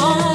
on.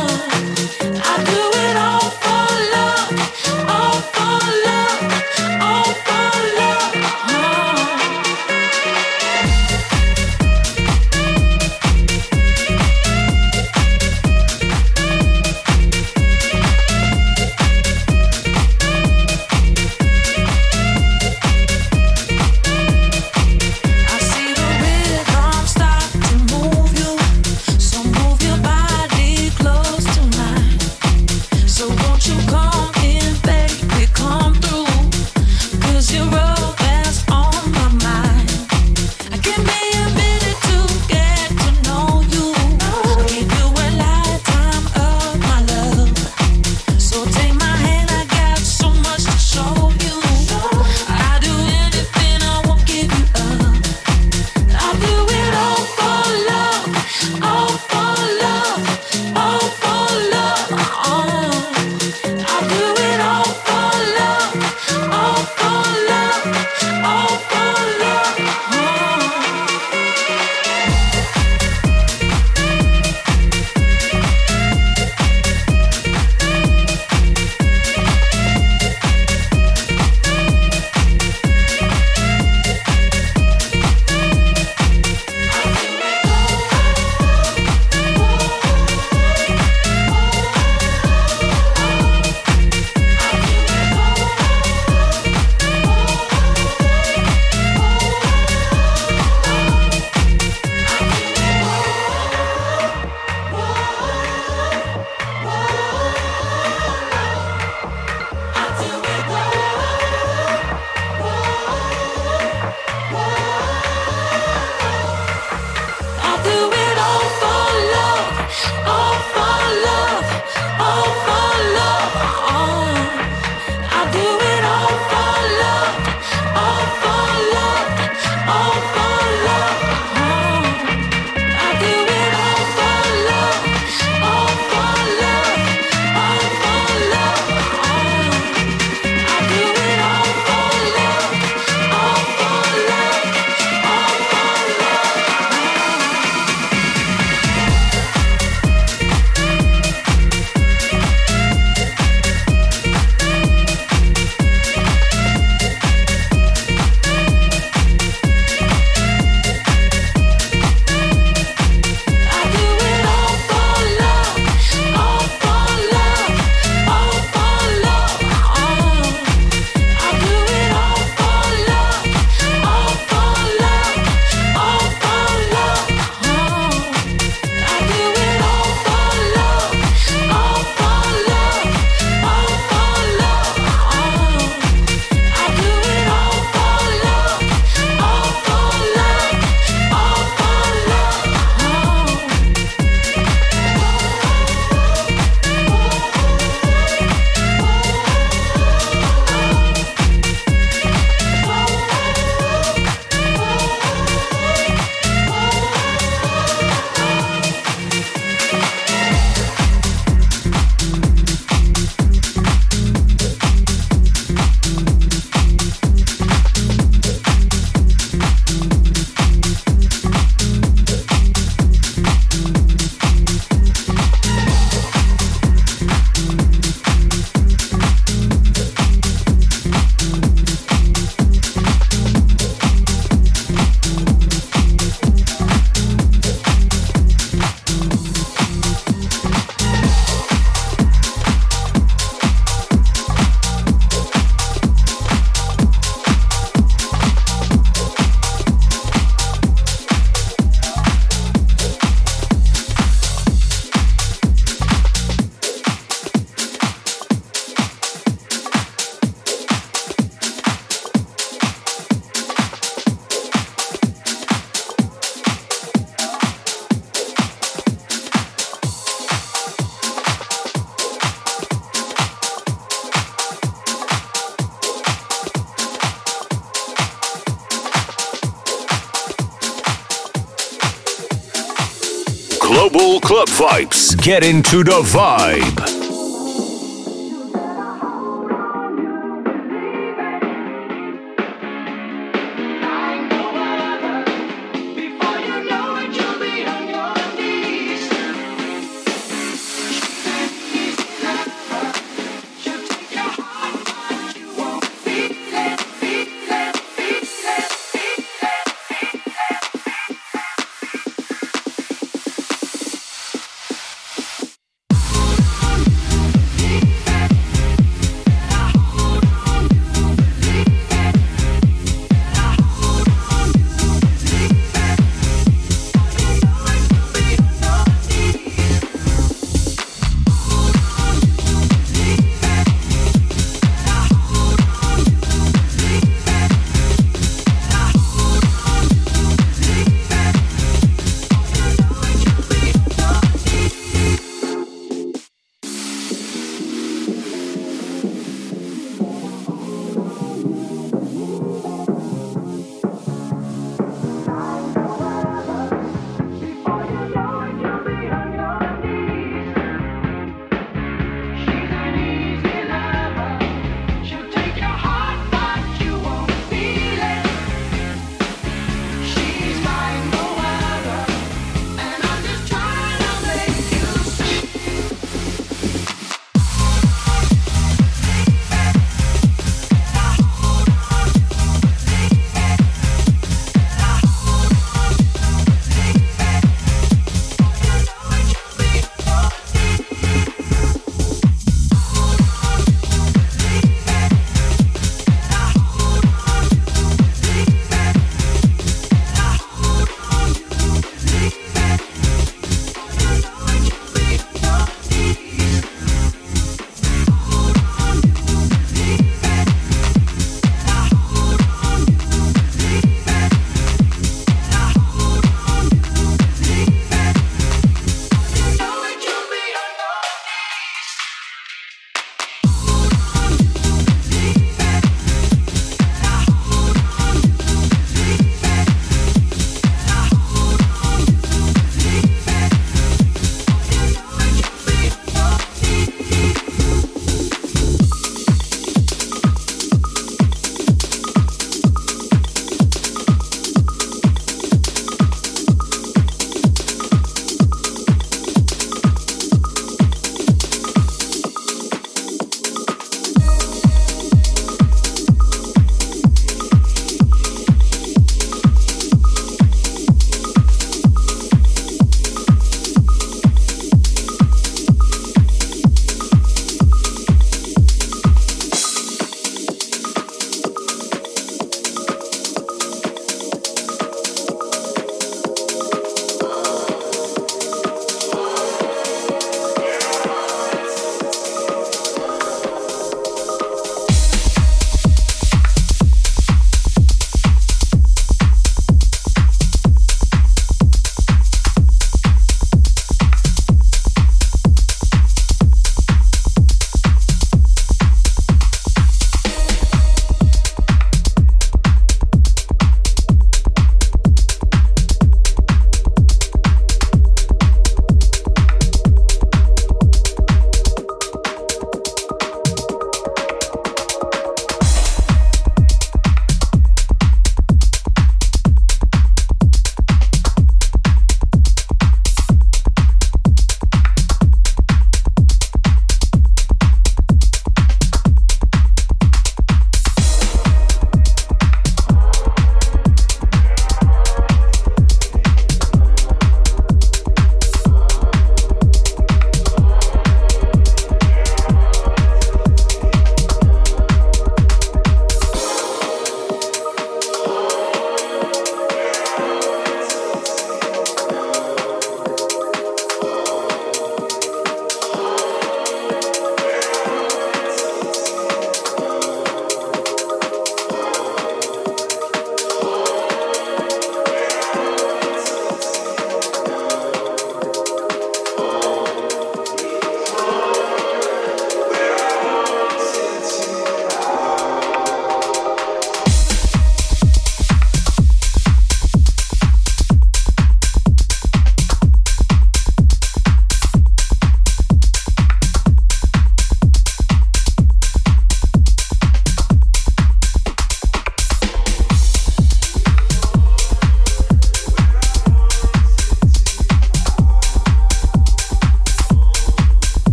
Get into the vibe.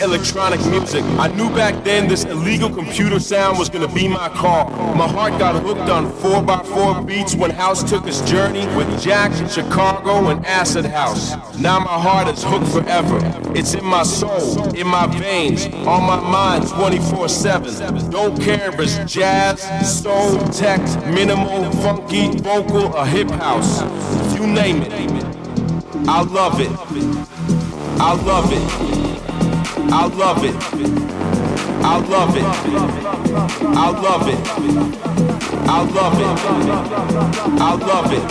Electronic music. I knew back then this illegal computer sound was gonna be my call. My heart got hooked on 4x4 beats when House took his journey with Jack, Chicago, and Acid House. Now my heart is hooked forever. It's in my soul, in my veins, on my mind 24 7. Don't care if it's jazz, soul, tech, minimal, funky, vocal, or hip house. You name it. I love it. I love it. I love it. I love it. I love it. I love it. I love it. I love it.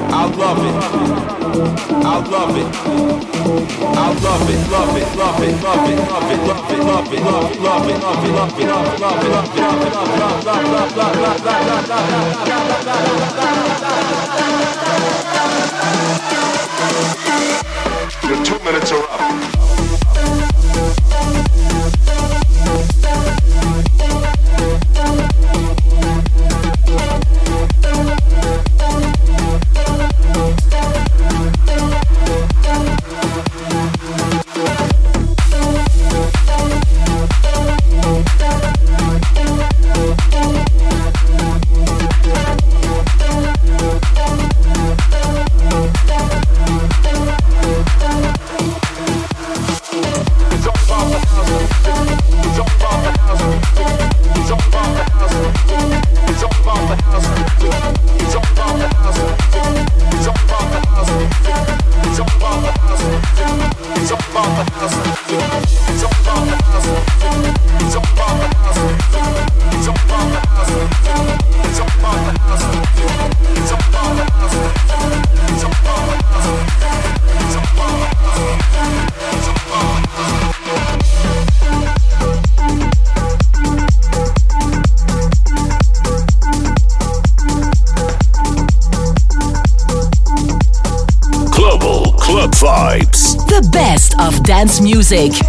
I love it. I love it. Love it. Love it. Love it. Love it. Love it. Love it. Love it. Love it. Love it. Love it. Love it. Love it. Love it. Love it. Love it. love it. love love love love music.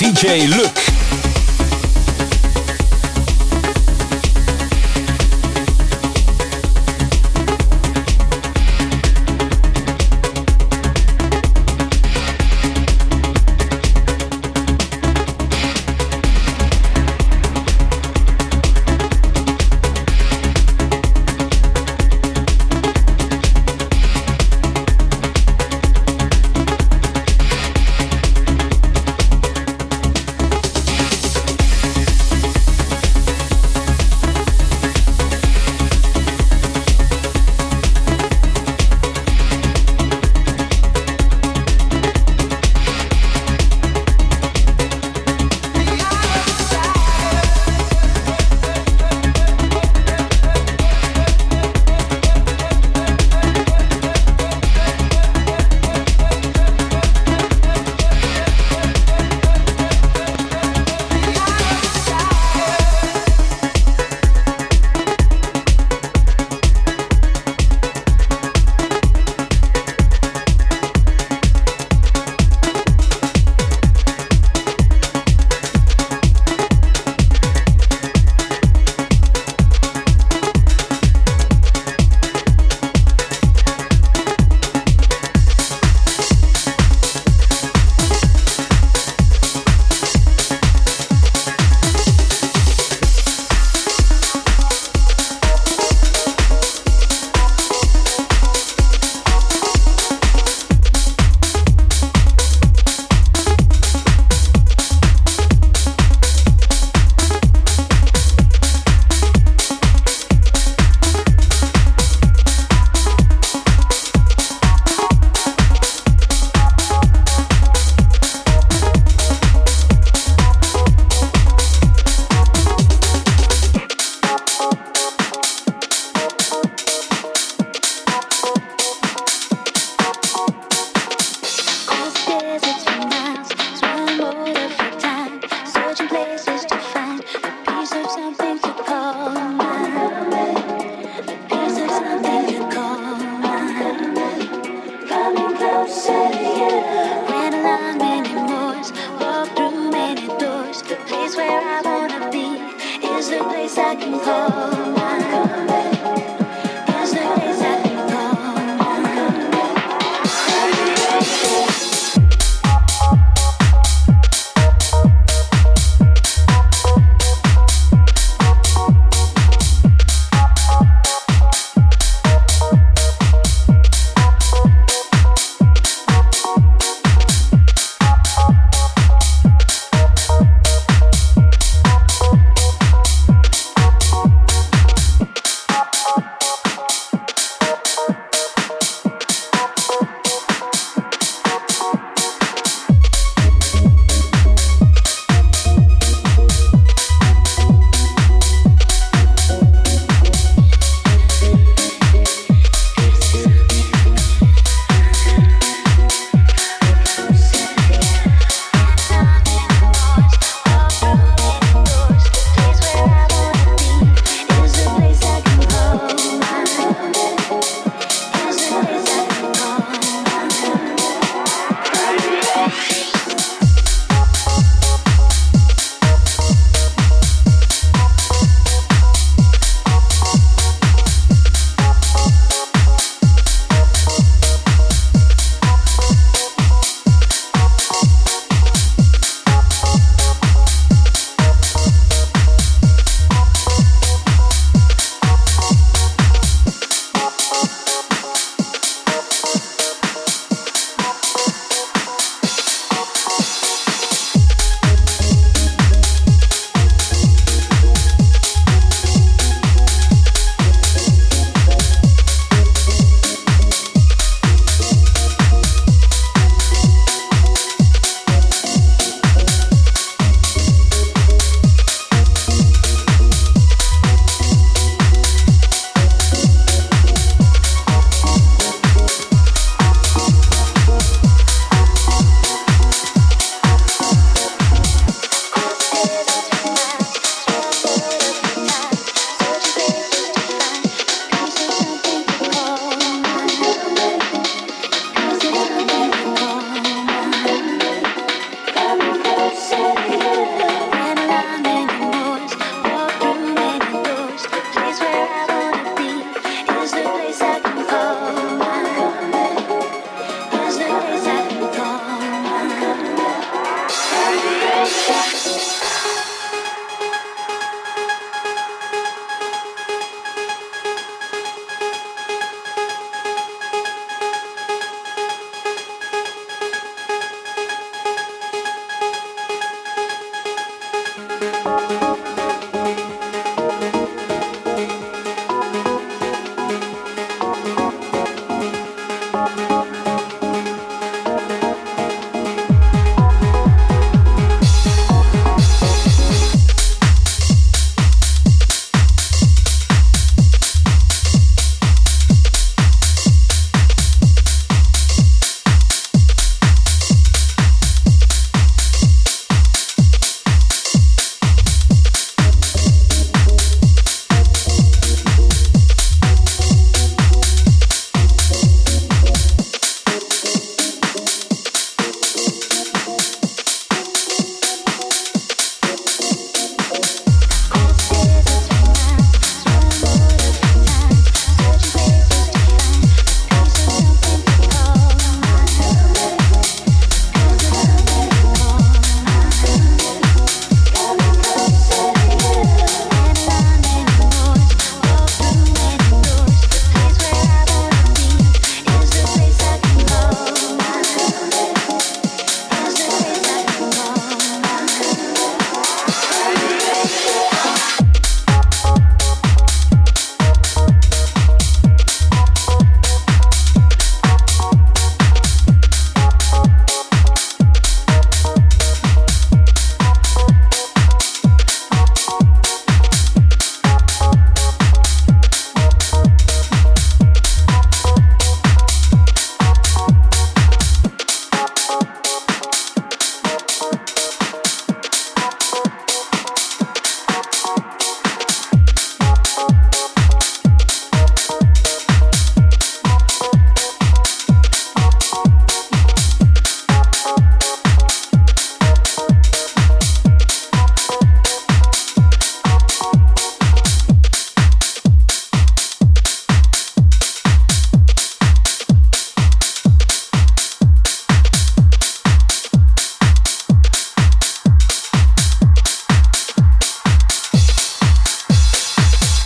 DJ Luc.